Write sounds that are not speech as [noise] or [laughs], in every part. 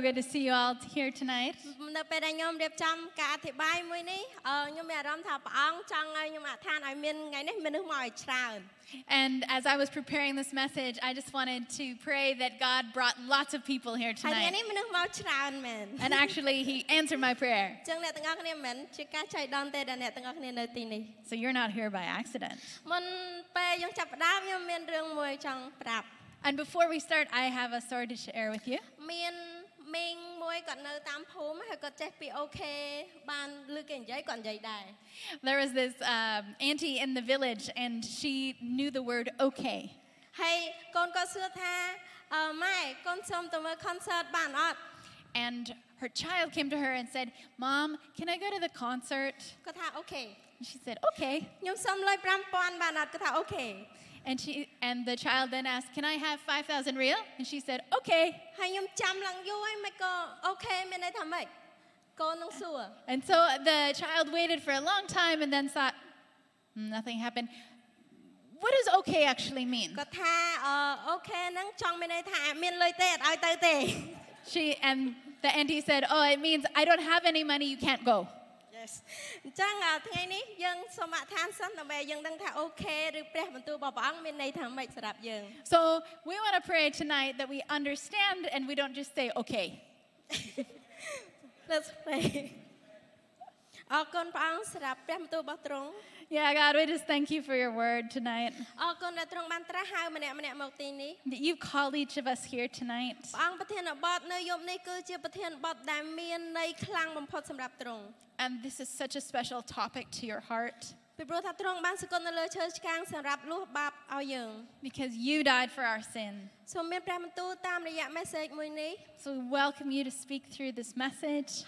good to see you all here tonight. នៅពេលដែលខ្ញុំរៀបចំការអធិប្បាយមួយនេះអឺខ្ញុំមានអារម្មណ៍ថាព្រះអង្គចង់ឲ្យខ្ញុំអធិដ្ឋានឲ្យមានថ្ងៃនេះមនុស្សមកឲ្យច្រើន And as I was preparing this message, I just wanted to pray that God brought lots of people here ហើយថ្ងៃ tonight. នេះមនុស្សមកច្រើនមែន And actually, He answered my prayer. អញ្ចឹងអ្នកទាំងអស់គ្នាមិនមែនជាការចៃដន្យទេដែលអ្នកទាំងអស់គ្នានៅទីនេះ [laughs] So you're not here by accident. មុនពេលយើងចាប់ផ្ដើមខ្ញុំមានរឿងមួយចង់ប្រាប់ And before we start, I have a story to share with you. មាន មីងមួយគាត់នៅតាមភូមិហើយគាត់ចេះពីអូខេបានឮគេនិយាយគាត់និយាយដែរ There was this um, auntie in the village, and she knew the word okay. ហើយកូនគាត់សួរថាអឺម៉ែកូនសុំទៅមើល concert បានអត់ And her child came to her and said, Mom, can I go to the concert? គាត់ថាអូខេ And she said, Okay. ខ្ញុំសុំលុយ5000បានអត់គាត់ថាអូខេ And, she, and the child then asked, Can I have 5,000 riel? And she said, Okay. And so the child waited for a long time and then thought, hmm, Nothing happened. What does okay actually mean? She, and the auntie said, Oh, it means I don't have any money, you can't go. Yes អញ្ចឹងអឺថ្ងៃនេះយើងសូមអធិដ្ឋានសិនដើម្បីឲ្យយើងដឹងថាអូខេឬព្រះបន្ទូលរបស់ព្រះអង្គមានន័យថាម៉េចសម្រាប់យើង So we want to pray tonight that we understand and we don't just say okay. [laughs] Let's pray Yeah, God, we just thank you for your word tonight. That you've called each of us here tonight. And this is such a special topic to your heart. Because you died for our sin. So we welcome you to speak through this message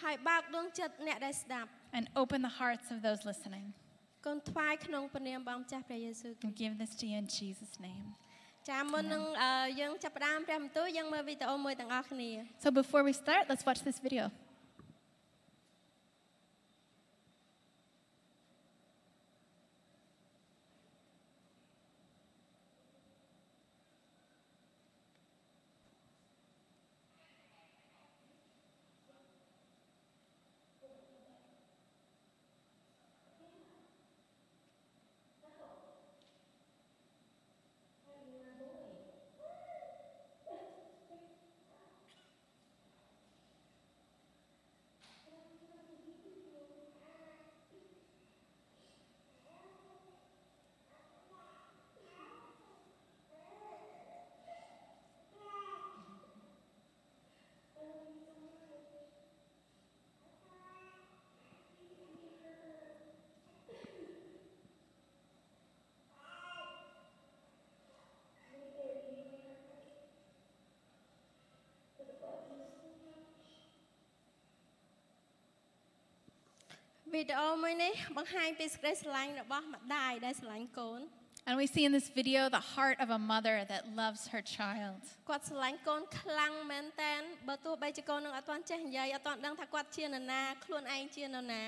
ហើយបើកដួងចិត្តអ្នកដែលស្ដាប់ and open the hearts of those listening. កូនថ្វាយក្នុងព្រះនាមបងម្ចាស់ព្រះយេស៊ូវគ្រី We ស្ទ give this to you in Jesus' name. ចាមុននឹងអឺយើងចាប់ផ្ដើមព្រះបន្ទូលយើងមើលវីដេអូមួយទាំងអស់គ្នា So before we start, let's watch this video. ។ វីដេអូមួយនេះបង្ហាញពីសេចក្តីស្រឡាញ់របស់ម្ដាយដែលស្រឡាញ់កូន And we see in this video the heart of a mother that loves her child. គាត់ស្រឡាញ់កូនខ្លាំងមែនតែនបើទោះបីជាកូននឹងអត់ទាន់ចេះនិយាយអត់ទាន់ដឹងថាគាត់ជានរណាខ្លួនឯងជានរណា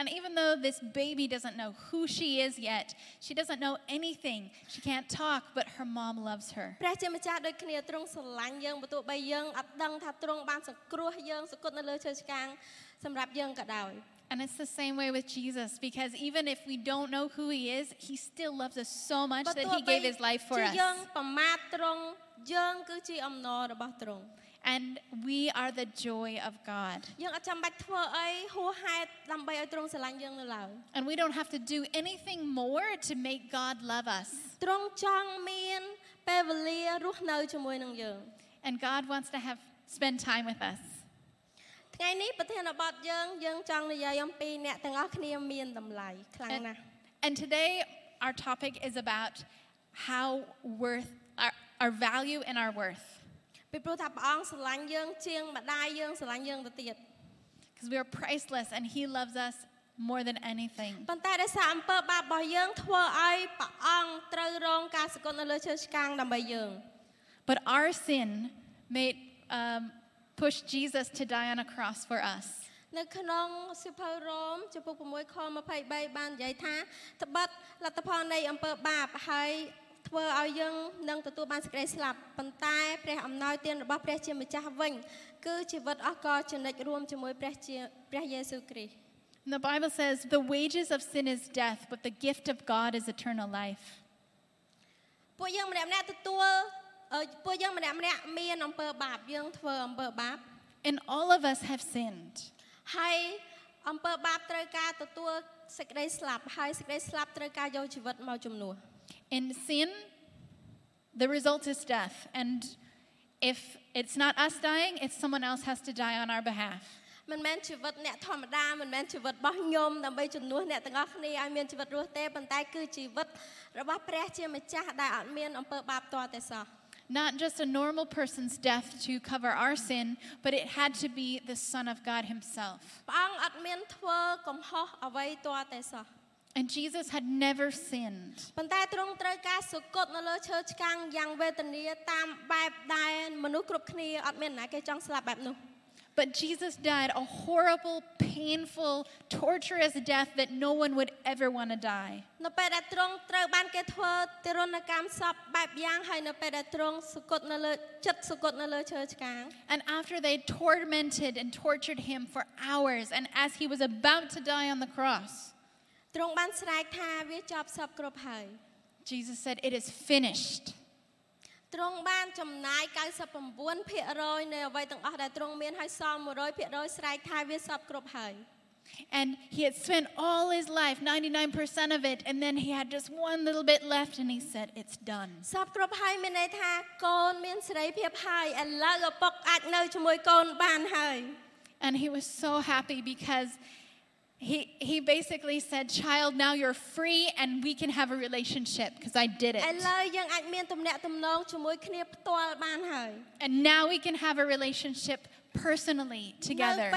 And even though this baby doesn't know who she is yet, she doesn't know anything. She can't talk, but her mom loves her. ព្រះជាម្ចាស់ដូចគ្នាទ្រង់ស្រឡាញ់យើងបើទោះបីយើងអត់ដឹងថាទ្រង់បានសង្គ្រោះយើងសគត់នៅលើឈើឆ្កាងសម្រាប់យើងក៏ដោយ And it's the same way with Jesus because even if we don't know who he is, he still loves us so much បើ that ទោះ he បី gave his life for ជា us. យើងប្រមាថទ្រង់យើងគឺជាអំណររបស់ទ្រង់ And we are the joy of God. យើងអត់ចាំបាច់ធ្វើអីហួសហេតុដើម្បីឲ្យទ្រង់ស្រឡាញ់យើងនៅឡើយ And we don't have to do anything more to make God love us. ទ្រង់ចង់មានពេលវេលារស់នៅជាមួយនឹងយើង And God wants to have spend time with us. ថ្ងៃនេះប្រធានបទយើងយើងចង់និយាយអំពីអ្នកទាំងអស់គ្នាមានតម្លៃខ្លាំងណាស់ And today our topic is about how worth our, our value and our worth. ពីព្រោះថាព្រះអង្គស្រឡាញ់យើងជាងម្ដាយយើងស្រឡាញ់យើងទៅទៀត Because we are priceless and he loves us more than anything. ប៉ុន្តែដោយសារអំពើបាបរបស់យើងធ្វើឲ្យព្រះអង្គត្រូវរងការសគត់នៅលើឈើឆ្កាងដើម្បីយើង But our sin made um, push Jesus to die on a cross for us. នៅក្នុងសិភៅរ៉ូមចំពុក6ខ23បាននិយាយថាត្បិតលទ្ធផលនៃអំពើបាបហើយ ធ្វើឲ្យយើងនឹងទទួលបានសេចក្តីស្លាប់ប៉ុន្តែព្រះអំណោយទានរបស់ព្រះជាម្ចាស់វិញ គឺជីវិតអស់កលចំណិចរួមជាមួយព្រះជាព្រះយេស៊ូវគ្រីស្ទ And the Bible says, the wages of sin is death, but the gift of God is eternal life. ពួកយើងម្នាក់ម្នាក់ទទួលអឺ ពួកយើងម្នាក់ម្នាក់មានអំពើបាបយើងធ្វើអំពើបាប And all of us have sinned. ហើយអំពើបាបត្រូវការទទួលសេចក្តីស្លាប់ហើយសេចក្តីស្លាប់ត្រូវការយកជីវិតមកជំនួស In sin, the result is death. And if it's not us dying, it's someone else has to die on our behalf. មិនមែនជីវិតអ្នកធម្មតាមិនមែនជីវិតរបស់ខ្ញុំដើម្បីជំនួសអ្នកទាំងអស់គ្នាឲ្យមានជីវិតរស់ទេប៉ុន្តែគឺជីវិតរបស់ព្រះជាម្ចាស់ដែលអត់មានអំពើបាបទាល់តែសោះ not just a normal person's death to cover our sin, but it had to be the Son of God Himself. And Jesus had never sinned. ប៉ុន្តែទ្រង់ត្រូវការសុគតនៅលើឈើឆ្កាងយ៉ាងវេទនាតាមបែបដែលមនុស្សគ្រប់គ្នាអត់មានណាគេចង់ស្លាប់បែបនោះ But Jesus died a horrible, painful, torturous death that no one would ever want to die. នៅពេលដែលទ្រង់ត្រូវបានគេធ្វើទរណកម្មសពបែបយ៉ាងហើយនៅពេលដែលទ្រង់សុគតនៅលើចិត្តសុគតនៅលើឈើឆ្កាង And after they tormented and tortured him for hours, and as he was about to die on the cross, ទ្រង់បានស្រែកថាវាចប់សពគ្រប់ហើយ Jesus said, It is finished. ទ្រង់បានចំណាយ99%នៃអ្វីទាំងអស់ដែលទ្រង់មានហើយសល់100%ស្រែកថាវាសពគ្រប់ហើយ And he had spent all his life, 99% of it, and then he had just one little bit left, and he said, It's done. សពគ្រប់ហើយមានន័យថាកូនមានសេរីភាពហើយឥឡូវឪពុកអាចនៅជាមួយកូនបានហើយ And he was so happy because He, he basically said, Child, now you're free and we can have a relationship because I did it. And now we can have a relationship personally together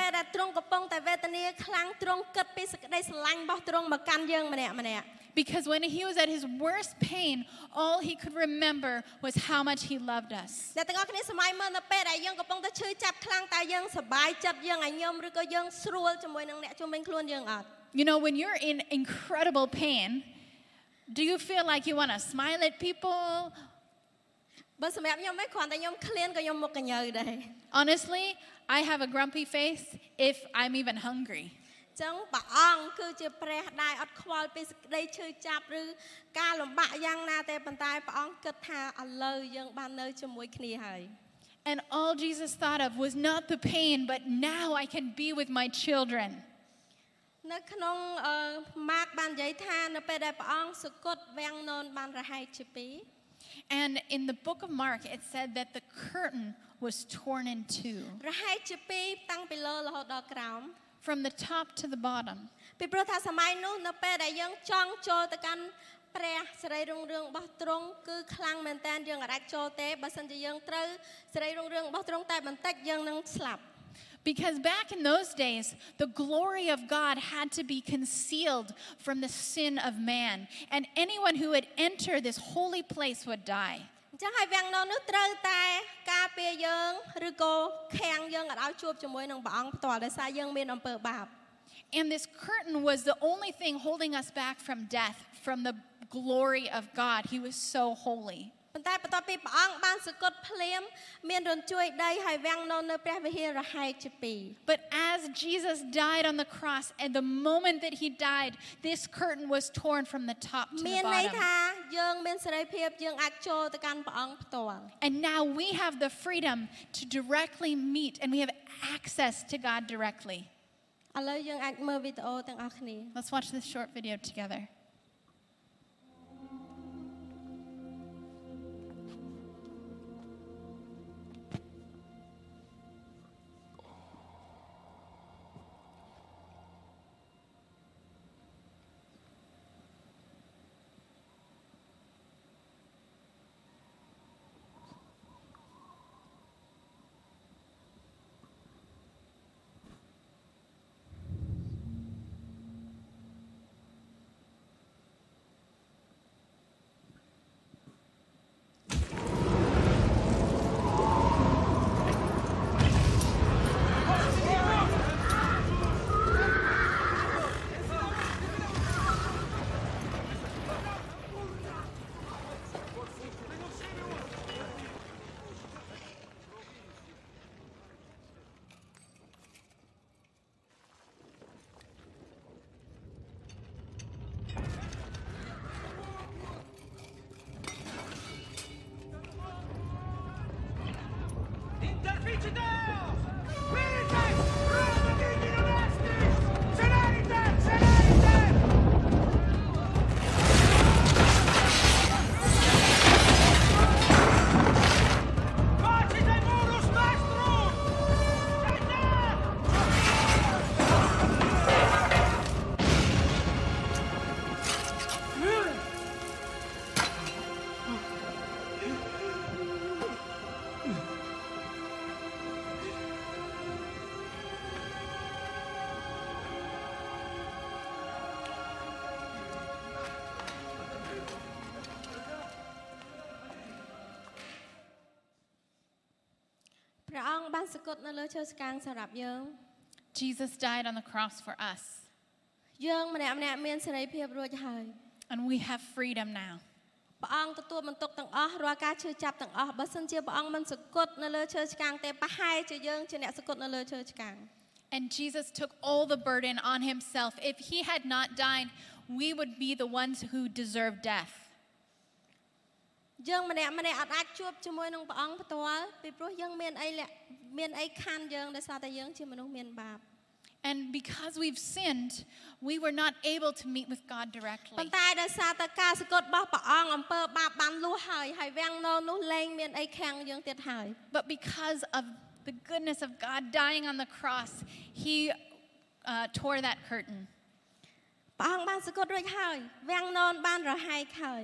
ពេលដែលទ្រង់កំពុងតែវេទនាខ្លាំងទ្រង់គិតពីសេចក្តីស្រឡាញ់របស់ទ្រង់មកកាន់យើងម្នាក់ម្នាក់ Because when he was at his worst pain, all he could remember was how much he loved us. អ្នកទាំងអស់គ្នាសម័យមើលនៅពេលដែលយើងកំពុងតែឈឺចាប់ខ្លាំងតើយើងសប្បាយចិត្តយើងឲ្យញោមឬក៏យើងស្រួលជាមួយនឹងអ្នកជុំវិញខ្លួនយើងអត់ You know, when you're in incredible pain, do you feel like you want to smile at people? បើសម្រាប់ខ្ញុំវិញគ្រាន់តែខ្ញុំឃ្លានក៏ខ្ញុំមុខកញើដែរ Honestly, I have a grumpy face if I'm even hungry. ចឹងព្រះអង្គគឺជាព្រះដែលអត់ខ្វល់ពីសេចក្តីឈឺចាប់ឬការលំបាកយ៉ាងណាទេប៉ុន្តែព្រះអង្គគិតថាឥឡូវយើងបាននៅជាមួយគ្នាហើយ And all Jesus thought of was not the pain, but now I can be with my children. នៅក្នុងអឺម៉ាកបាននិយាយថានៅពេលដែលព្រះអង្គសុគតវាំងននបានរហែកជាពីរ And in the book of Mark, it said that the curtain was torn in two រហែកជាពីរតាំងពីលើរហូតដល់ក្រោម from the top to the bottom. ពីព្រោះថាសម័យនោះនៅពេលដែលយើងចង់ចូលទៅកាន់ព្រះសេរីរុងរឿងរបស់ទ្រង់គឺខ្លាំងមែនតើយើងអាចចូលទេបើសិនជាយើងត្រូវសេរីរុងរឿងរបស់ទ្រង់តែបន្តិចយើងនឹងស្លាប់ Because back in those days, the glory of God had to be concealed from the sin of man. And anyone who would enter this holy place would die. អញ្ចឹងហើយវាំងនននោះត្រូវតែការពារយើងឬក៏ខាំងយើងឲ្យឲ្យជួបជាមួយនឹងព្រះអង្គផ្ទាល់ដោយសារយើងមានអំពើបាប And this curtain was the only thing holding us back from death, from the glory of God. He was so holy. ប៉ុន្តែបន្ទាប់ពីព្រះអង្គបានសគត់ភ្លាមមានរញ្ជួយដីហើយវាំងនននៅព្រះវិហាររហែកជាពីរ But as Jesus died on the cross, and the moment that he died, this curtain was torn from the top to មាន the ន័យ bottom. ថាយើងមានសេរីភាពយើងអាចចូលទៅកាន់ព្រះអង្គផ្ទាល់ And now we have the freedom to directly meet, and we have access to God directly. ឥឡូវយើងអាចមើលវីដេអូទាំងអស់គ្នា Let's watch this short video together. ព្រះអង្គបានសគត់នៅលើឈើស្កាងសម្រាប់យើង Jesus died on the cross for us, យើងម្នាក់ម្នាក់មានសេរីភាពរួចហើយ and we have freedom now. ព្រះអង្គទទួលបន្ទុកទាំងអស់រាល់ការឈឺចាប់ទាំងអស់បើសិនជាព្រះអង្គមិនសគត់នៅលើឈើឆ្កាងទេប្រហែលជាយើងជាអ្នកសគត់នៅលើឈើឆ្កាង And Jesus took all the burden on himself. If he had not died, we would be the ones who deserve death. យើងម្នាក់ម្នាក់អត់អាចជួបជាមួយនឹងព្រះអង្គផ្ទាល់ពីព្រោះយើងមានអីលាក់មានអីខានយើងដោយសារតែយើងជាមនុស្សមានបាប And because we've sinned, we were not able to meet with God ប៉ុ directly. ន្តែដោយសារតែការសគត់របស់ព្រះអង្គអំពើបាបបានលួសហើយហើយវាំងនៅនោះលែងមានអីខាំងយើងទៀតហើយ But because of the goodness of God dying on the cross, he uh, tore that curtain. ព្រះអង្គបានសគត់រួចហើយវាំងននបានរហែកហើយ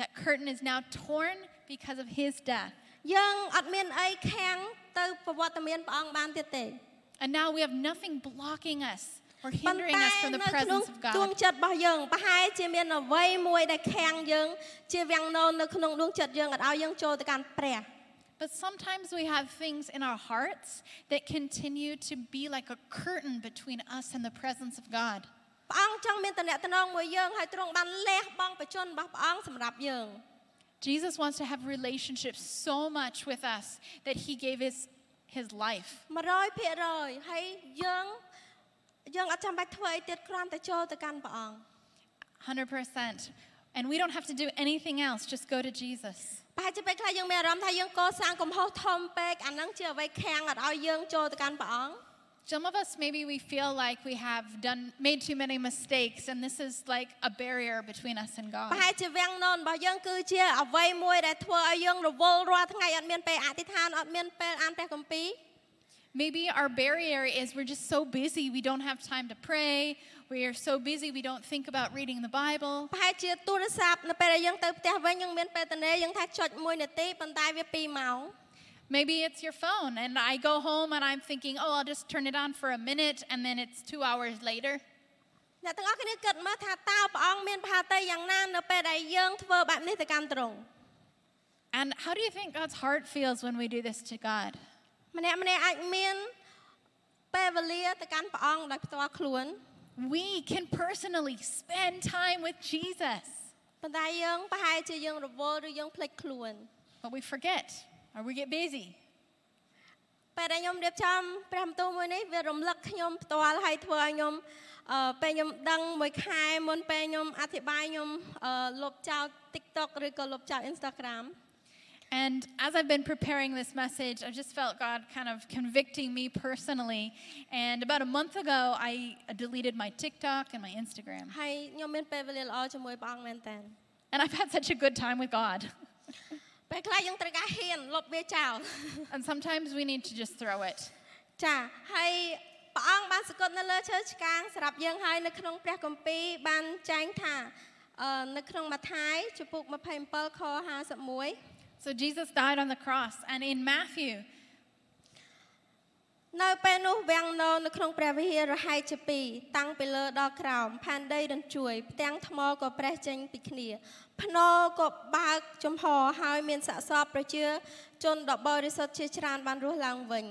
That curtain is now torn because of his death. យើងអត់មានអីខាំងទៅប្រវត្តិមានព្រះអង្គបានទៀតទេ And now we have nothing blocking us or ប៉ុន្ hindering តែ us from the នៅក្នុង presence of ដួង God. ចិត្តរបស់យើងប្រហែលជាមានអ្វីមួយដែលខាំងយើងជាវាំងនននៅក្នុងដួងចិត្តយើងអត់ឲ្យយើងចូលទៅកាន់ព្រះ But sometimes we have things in our hearts that continue to be like a curtain between us and the presence of God. ព្រះអង្គចង់មានតំណែងមួយយើងហើយទ្រង់បានលះបង់បជនរបស់ព្រះអង្គសម្រាប់យើង Jesus wants to have relationships so much with us that he gave his, his life. 100%ហើយយើងយើងអត់ចាំបាច់ធ្វើអីទៀតគ្រាន់តែចូលទៅកាន់ព្រះអង្គ 100%. And we don't have to do anything else, just go to Jesus. ប្រហែលជាពេលខ្លះយើងមានអារម្មណ៍ថាយើងកសាងកំហុសធំពេកអាហ្នឹងជាអ្វីខាំងអត់ឲ្យយើងចូលទៅកាន់ព្រះអង្គ Some of us, maybe we feel like we have done, made too many mistakes, and this is like a barrier between us and ប្រ God. ហែលជាវាំងននរបស់យើងគឺជាអ្វីមួយដែលធ្វើឲ្យយើងរវល់រាល់ថ្ងៃអត់មានពេលអធិដ្ឋានអត់មានពេលអានព្រះគម្ពីរ Maybe our barrier is we're just so busy, we don't have time to pray. We are so busy, we don't think about reading the Bible. ប្រហែលជាទូរស័ព្ទនៅពេលដែលយើងទៅផ្ទះវិញយើងមានពេលតនេយើងថាចុច1នាទីប៉ុន្តែវា2ម៉ោង Maybe it's your phone, and I go home and I'm thinking, oh, I'll just turn it on for a minute, and then it's two hours later. អ្នកទាំងអស់គ្នាគិតមើលថាតើព្រះអង្គមានផាតីយ៉ាងណានៅពេលដែលយើងធ្វើបែបនេះទៅកាន់ទ្រង់ And how do you think God's heart feels when we do this to God? ម្នាក់ម្នាក់អាចមានពេលវេលាទៅកាន់ព្រះអង្គដោយផ្ទាល់ខ្លួន We can personally spend time with Jesus, ប៉ុន្តែយើងប្រហែលជាយើងរវល់ឬយើងភ្លេចខ្លួន but we forget or we get busy. ពេលដែលខ្ញុំរៀបចំព្រះបន្ទូលមួយនេះវារំលឹកខ្ញុំផ្ទាល់ហើយធ្វើឲ្យខ្ញុំអឺពេលខ្ញុំដឹងមួយខែមុនពេលខ្ញុំអធិប្បាយខ្ញុំអឺលុបចោល TikTok ឬក៏លុបចោល Instagram And as I've been preparing this message, I've just felt God kind of convicting me personally. And about a month ago, I deleted my TikTok and my Instagram. [laughs] ហើយខ្ញុំមានពេលវេលាល្អជាមួយព្រះអង្គមែនតើ And I've had such a good time with God. [laughs] ពេលខ្លះយើងត្រូវការហ៊ានលុបវាចោល And sometimes we need to just throw it. ចាហើយព្រះអង្គបានសគត់នៅលើឈើឆ្កាងសម្រាប់យើងហើយនៅក្នុងព្រះគម្ពីរបានចែងថាអឺនៅក្នុងម៉ាថាយជំពូក27ខ51 So Jesus died on the cross. And in Matthew, នៅពេលនោះវាំងនៅនៅក្នុងព្រះវិហាររហែកជាពីរតាំងពីលើដល់ក្រោមផែនដីរញ្ជួយផ្ទាំងថ្មក៏ប្រេះចេញពីគ្នា ភ្នរក៏បើកចំហហើយមានស័ក្តិសពប្រជាជនដ៏បរិសុទ្ធជាច្រើនបានរស់ឡើងវិញ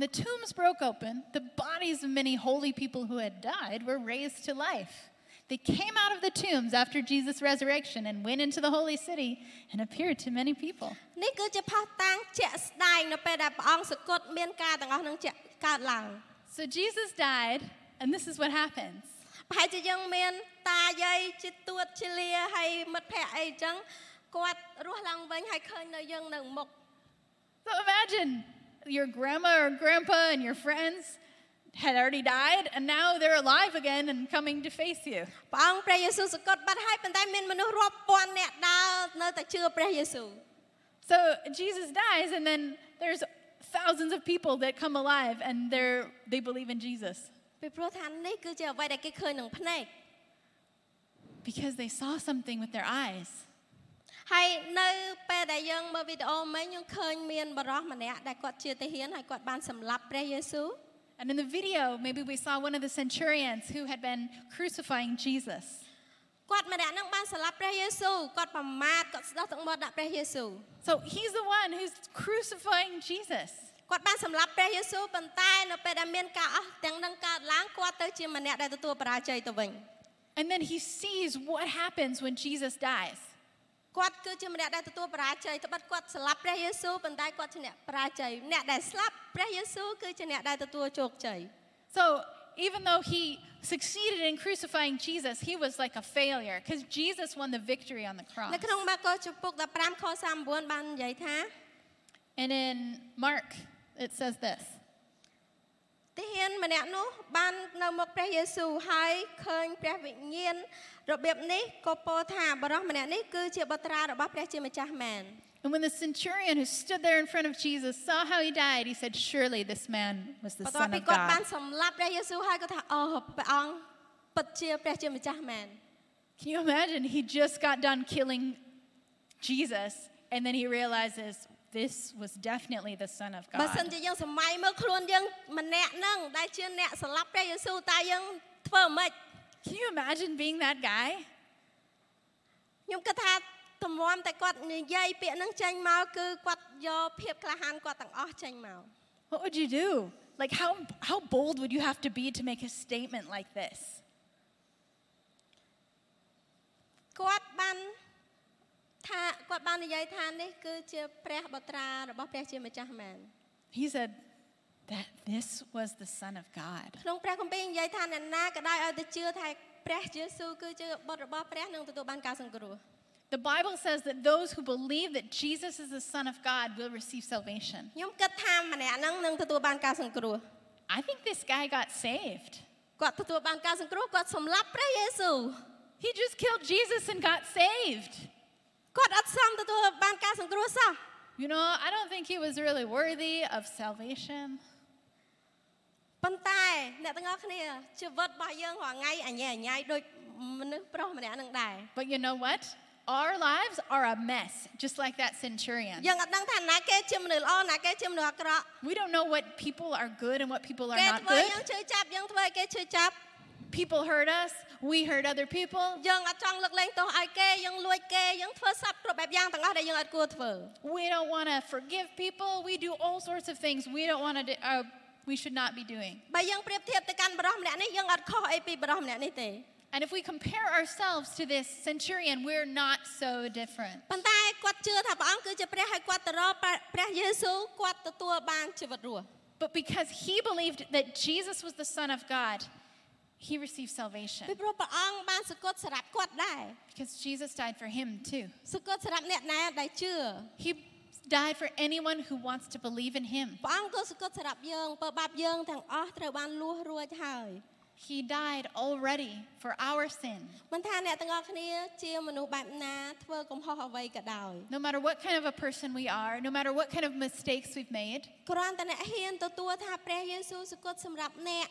the tombs broke open. The bodies of many holy people who had died were raised to life. They came out of the tombs after Jesus' resurrection and went into the holy city and appeared to many people. នេះគឺជាផុសតាងជាក់ស្ដែងនៅពេលដែលព្រះអង្គសគត់មានការទាំងអស់នឹងជាក់កើតឡើង So Jesus died, and this is what happens. ប្រហែលជាយើងមានតាយាយជាទួតជាលាហើយមិត្តភ័ក្តិអីចឹងគាត់រស់ឡើងវិញហើយឃើញនៅយើងនៅមុខ So imagine your grandma or grandpa and your friends had already died, and now they're alive again and coming to face you. ព្រះអង្គព្រះយេស៊ូវសគត់បាត់ហើយប៉ុន្តែមានមនុស្សរាប់ពាន់នាក់ដើរនៅតែជឿព្រះយេស៊ូវ So Jesus dies, and then there's thousands of people that come alive and they're, they believe in Jesus ពីព្រោះថានេះគឺជាអ្វីដែលគេឃើញនឹងភ្នែក because they saw something with their eyes. ហើយនៅពេលដែលយើងមើលវីដេអូមិញយើងឃើញមានបរិសម្នាក់ដែលគាត់ជាទាហានហើយគាត់បានសម្លាប់ព្រះយេស៊ូវ And in the video, maybe we saw one of the centurions who had been crucifying Jesus. គាត់ម្នាក់ហ្នឹងបានស្លាប់ព្រះយេស៊ូវគាត់ប្រមាថគាត់ស្ដោះទឹកមាត់ដាក់ព្រះយេស៊ូវ So he's the one who's crucifying Jesus. គាត់បានសម្លាប់ព្រះយេស៊ូវប៉ុន្តែនៅពេលដែលមានការអស់ទាំងនឹងកើតឡើងគាត់ទៅជាម្នាក់ដែលទទួលបរាជ័យទៅវិញ And then he sees what happens when Jesus dies. គាត់គឺជាម្នាក់ដែលទទួលបរាជ័យត្បិតគាត់ស្លាប់ព្រះយេស៊ូវប៉ុន្តែគាត់ជាអ្នកបរាជ័យអ្នកដែលស្លាប់ព្រះយេស៊ូវគឺជាអ្នកដែលទទួលជោគជ័យ So even though he succeeded in crucifying Jesus, he was like a failure because Jesus won the victory on the cross. នៅក្នុងម៉ាកុសចំពុក15ខ39បាននិយាយថា And in Mark, it says this ទាហានម្នាក់នោះបាននៅមុខព្រះយេស៊ូវហើយឃើញព្រះវិញ្ញាណរបៀបនេះក៏ពោលថាបរិសម្នាក់នេះគឺជាបុត្រារបស់ព្រះជាម្ចាស់មែន And when the centurion who stood there in front of Jesus saw how he died, he said, Surely this man was the បន្ទាប់ Son ពី of គាត់បាន God. សម្លាប់ព្រះយេស៊ូវហើយគាត់ថាអូព្រះអង្គពិតជាព្រះជាម្ចាស់មែន Can you imagine? He just got done killing Jesus, and then he realizes this was definitely the Son of បើសិន God. ជាយើងសម័យមើលខ្លួនយើងម្នាក់ហ្នឹងដែលជាអ្នកស្លាប់ព្រះយេស៊ូវតើយើងធ្វើម៉េច Can you imagine being that guy? ខ្ញុំគិតថាតម្រាំតែគាត់និយាយពាក្យហ្នឹងចេញមកគឺគាត់យកភាពក្លាហានគាត់ទាំងអស់ចេញមក What would you do? Like, how, how bold would you have to be to make a statement like this? គាត់បាននិយាយថានេះគឺជាព្រះបុត្រារបស់ព្រះជាម្ចាស់មែន He said that this was the Son of God. ក្នុងព្រះគម្ពីរនិយាយថាអ្នកណាក៏ដោយឲ្យទៅជឿថាព្រះយេស៊ូវគឺជាបុត្ររបស់ព្រះនឹងទទួលបានការសង្គ្រោះ The Bible says that those who believe that Jesus is the Son of God will receive salvation. ខ្ញុំគិតថាម្នាក់ហ្នឹងនឹងទទួលបានការសង្គ្រោះ I think this guy got saved. គាត់ទទួលបានការសង្គ្រោះគាត់សម្លាប់ព្រះយេស៊ូវ He just killed Jesus and got saved. គាត់អត់សមទទួលបានការសង្គ្រោះសោះ You know, I don't think he was really worthy of salvation. ប៉ុន្តែអ្នកទាំងអស់គ្នាជីវិតរបស់យើងរាល់ថ្ងៃអញ្ញែអញ្ញៃដូចមនុស្សប្រុសម្នាក់ហ្នឹងដែរ But you know what? Our lives are a mess, just like that centurion. យើងអត់ដឹងថាណាគេជាមនុស្សល្អណាគេជាមនុស្សអាក្រក់ We don't know what people are good and what people are គេ not ធ្វើ good. យើងឈឺចាប់យើងធ្វើឲ្យគេឈឺចាប់ People hurt us, we hurt other people. យើងអត់ចង់លើកលែងទោសឲ្យគេយើងលួចគេយើងធ្វើសັບគ្រប់បែបយ៉ាងទាំងអស់ដែលយើងអត់គួរធ្វើ We don't want to forgive people. We do all sorts of things we don't want to do, uh, we should not be doing. បើយើងប្រៀបធៀបទៅកាន់បរិសម្នាក់នេះយើងអត់ខុសអីពីបរិសម្នាក់នេះទេ And if we compare ourselves to this centurion, we're not so different. ប៉ុន្តែគាត់ជឿថាព្រះអង្គគឺជាព្រះហើយគាត់ទៅរកព្រះព្រះយេស៊ូវគាត់ទទួលបានជីវិតរស់ But because he believed that Jesus was the Son of God, he received ពី salvation. ព្រោះព្រះអង្គបានសគត់សម្រាប់គាត់ដែរ Because Jesus died for him too. សគត់សម្រាប់អ្នកណាដែលជឿ He died for anyone who wants to believe in him. ព្រះអង្គក៏សគត់សម្រាប់យើងបើបាបយើងទាំងអស់ត្រូវបានលួសរួចហើយ He died already for our sin. មិនថាអ្នកទាំងអស់គ្នាជាមនុស្សបែបណាធ្វើកំហុសអ្វីក៏ដោយ No matter what kind of a person we are, no matter what kind of mistakes we've made, គ្រាន់តែអ្នកហ៊ានទទួលថាព្រះយេស៊ូវសគត់សម្រាប់អ្នក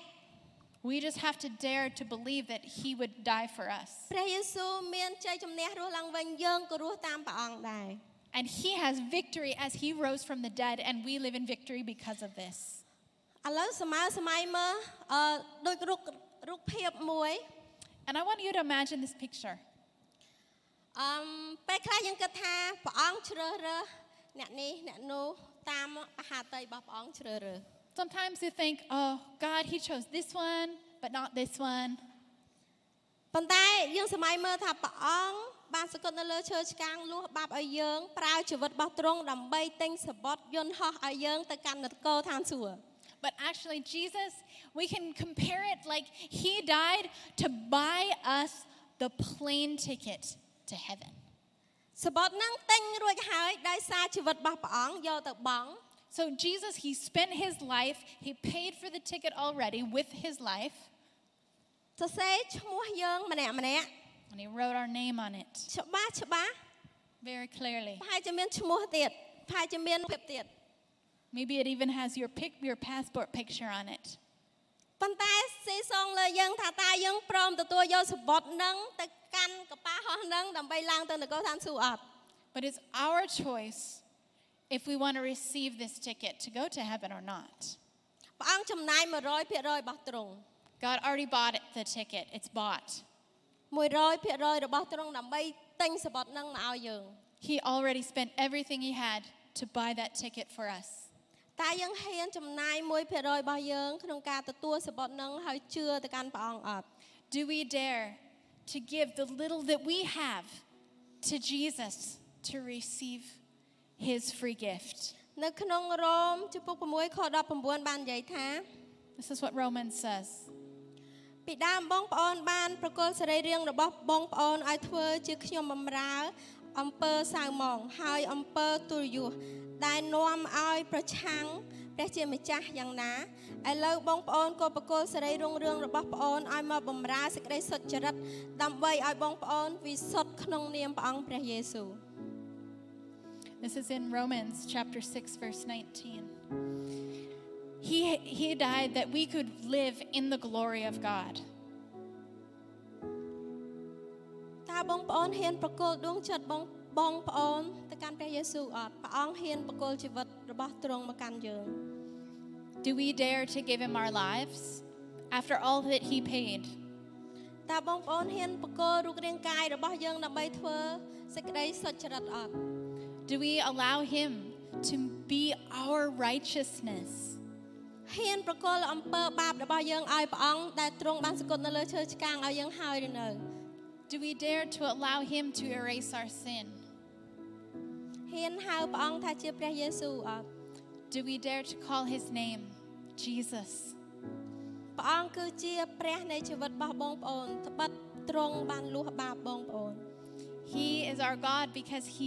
we just have to dare to believe that he would die for us. ព្រះយេស៊ូវមានជ័យជំនះរស់ឡើងវិញយើងក៏រស់តាមព្រះអង្គដែរ And he has victory as he rose from the dead, and we live in victory because of this. ឥឡូវសម័យសម័យមើលអឺដូចរូបរូបភាពមួយ And I want you to imagine this picture. អឺមពេលខ្លះយើងគិតថាព្រះអង្គជ្រើសរើសអ្នកនេះអ្នកនោះតាមបហាតីរបស់ព្រះអង្គជ្រើសរើស Sometimes you think, oh, God, he chose this one, but not this one. ប៉ុន្តែយើងសម័យមើលថាព្រះអង្គបានសគត់នៅលើឈើឆ្កាងលួសបាបឲ្យយើងប្រើជីវិតរបស់ទ្រង់ដើម្បីទិញសបុតយន្តហោះឲ្យយើងទៅកាន់នគរឋានសួគ៌ But actually, Jesus, we can compare it like he died to buy us the plane ticket to heaven. សបុតហ្នឹងទិញរួចហើយដោយសារជីវិតរបស់ព្រះអង្គយកទៅបង់ So, Jesus, he spent his life, he paid for the ticket already with his life, សរសេរឈ្មោះយើងម្នាក់ម្នាក់ and he wrote our name on it ច្បាស់ច្បាស់ very clearly. ប្រហែលជាមានឈ្មោះទៀតប្រហែលជាមានភាពទៀត Maybe it even has your, pic, your passport picture on it. ប៉ុន្តែសេសងលើយើងថាតើយើងព្រមទទួលយកសបុតហ្នឹងទៅកាន់កប៉ាល់ហោះហ្នឹងដើម្បីឡើងទៅនគរឋានសួគ៌អត់ But it's our choice if we want to receive this ticket to go to heaven or not. ព្រះអង្គចំណាយ100%របស់ទ្រង់ God already bought it, the ticket, it's bought. 100%របស់ទ្រង់ដើម្បីទិញសបុតនឹងមកឲ្យយើង He already spent everything he had to buy that ticket for us. តើយើងហ៊ានចំណាយ1%របស់យើងក្នុងការទទួលសបុតនឹងហើយជឿទៅកាន់ព្រះអង្គអត់ Do we dare to give the little that we have to Jesus to receive his free gift? នៅក្នុងរ៉ូមជំពូក6ខ19បាននិយាយថា This is what Romans says. ពីដើមបងប្អូនបានប្រគល់សរីរាង្គរបស់បងប្អូនឲ្យធ្វើជាខ្ញុំបម្រើអំពើសៅហ្មងហើយអំពើទុរយុះដែលនាំឲ្យប្រឆាំងព្រះជាម្ចាស់យ៉ាងណាឥឡូវបងប្អូនក៏ប្រគល់សរីរុងរឿងរបស់ប្អូនឲ្យមកបម្រើសេចក្តីសុចរិតដើម្បីឲ្យបងប្អូនវិសុទ្ធក្នុងនាមព្រះអង្គព្រះយេស៊ូវ This is in Romans chapter 6 verse 19. He he died that we could live in the glory of God. តើបងប្អូនហ៊ានប្រគល់ដួងចិត្តបងបងប្អូនទៅកាន់ព្រះយេស៊ូវអត់ព្រះអង្គហ៊ានប្រគល់ជីវិតរបស់ទ្រង់មកកាន់យើង Do we dare to give him our lives after all that he paid? តើបងប្អូនហ៊ានបកគោរូបរាងកាយរបស់យើងដើម្បីធ្វើសេចក្តីសុចរិតអត់ Do we allow him to be our righteousness? ហ៊ានប្រគល់អំពើបាបរបស់យើងឲ្យព្រះអង្គដែលទ្រង់បានសគត់នៅលើឈើឆ្កាងឲ្យយើងហើយឬនៅ Do we dare to allow him to erase our sin? ហ៊ានហៅព្រះអង្គថាជាព្រះយេស៊ូវអត់ Do we dare to call his name Jesus? ព្រះអង្គគឺជាព្រះនៃជីវិតរបស់បងប្អូនត្បិតទ្រង់បានលួសបាបបងប្អូន He is our God because he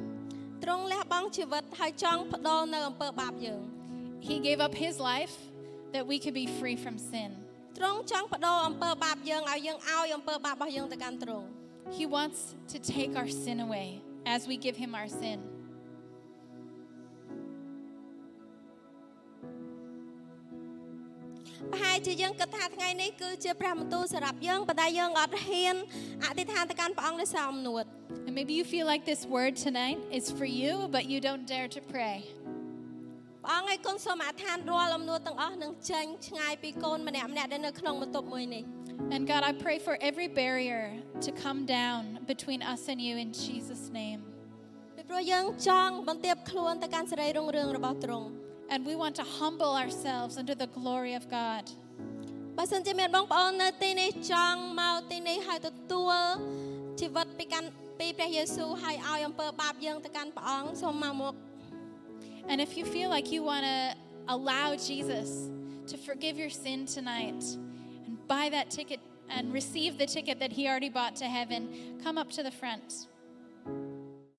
ទ្រង់លះបង់ជីវិតហើយចង់បដូរនៅអំពើបាបយើង He gave up his life that we could be free from sin. ទ្រង់ចង់បដូរអំពើបាបយើងឲ្យយើងឲ្យអំពើបាបរបស់យើងទៅកាន់ទ្រង់ He wants to take our sin away as we give him our sin. ប្រហែលជាយើងគិតថាថ្ងៃនេះគឺជាព្រះបន្ទូលសម្រាប់យើងប៉ុន្តែយើងអត់ហ៊ានអធិដ្ឋានទៅកាន់ព្រះអង្គដោយសារអំនួត And maybe you feel like this word tonight is for you, but you don't dare to pray. ព្រះអង្គឲ្យគុណសូមអធិដ្ឋានរាល់អំនួតទាំងអស់នឹងចេញឆ្ងាយពីកូនម្នាក់ម្នាក់ដែលនៅក្នុងបន្ទប់មួយនេះ And God, I pray for every barrier to come down between us and you in Jesus' name. ពីព្រោះយើងចង់បន្ទាបខ្លួនទៅកាន់សេរីរុងរឿងរបស់ទ្រង់ And we want to humble ourselves under the glory of God. បើសិនជាមានបងប្អូននៅទីនេះចង់មកទីនេះហើយទទួលជីវិតពីកាន់ពីព្រះយេស៊ូវហើយឲ្យអំពើបាបយើងទៅកាន់ព្រះអង្គសូមមកមក And if you feel like you want to allow Jesus to forgive your sin tonight and buy that ticket and receive the ticket that he already bought to heaven, come up to the front.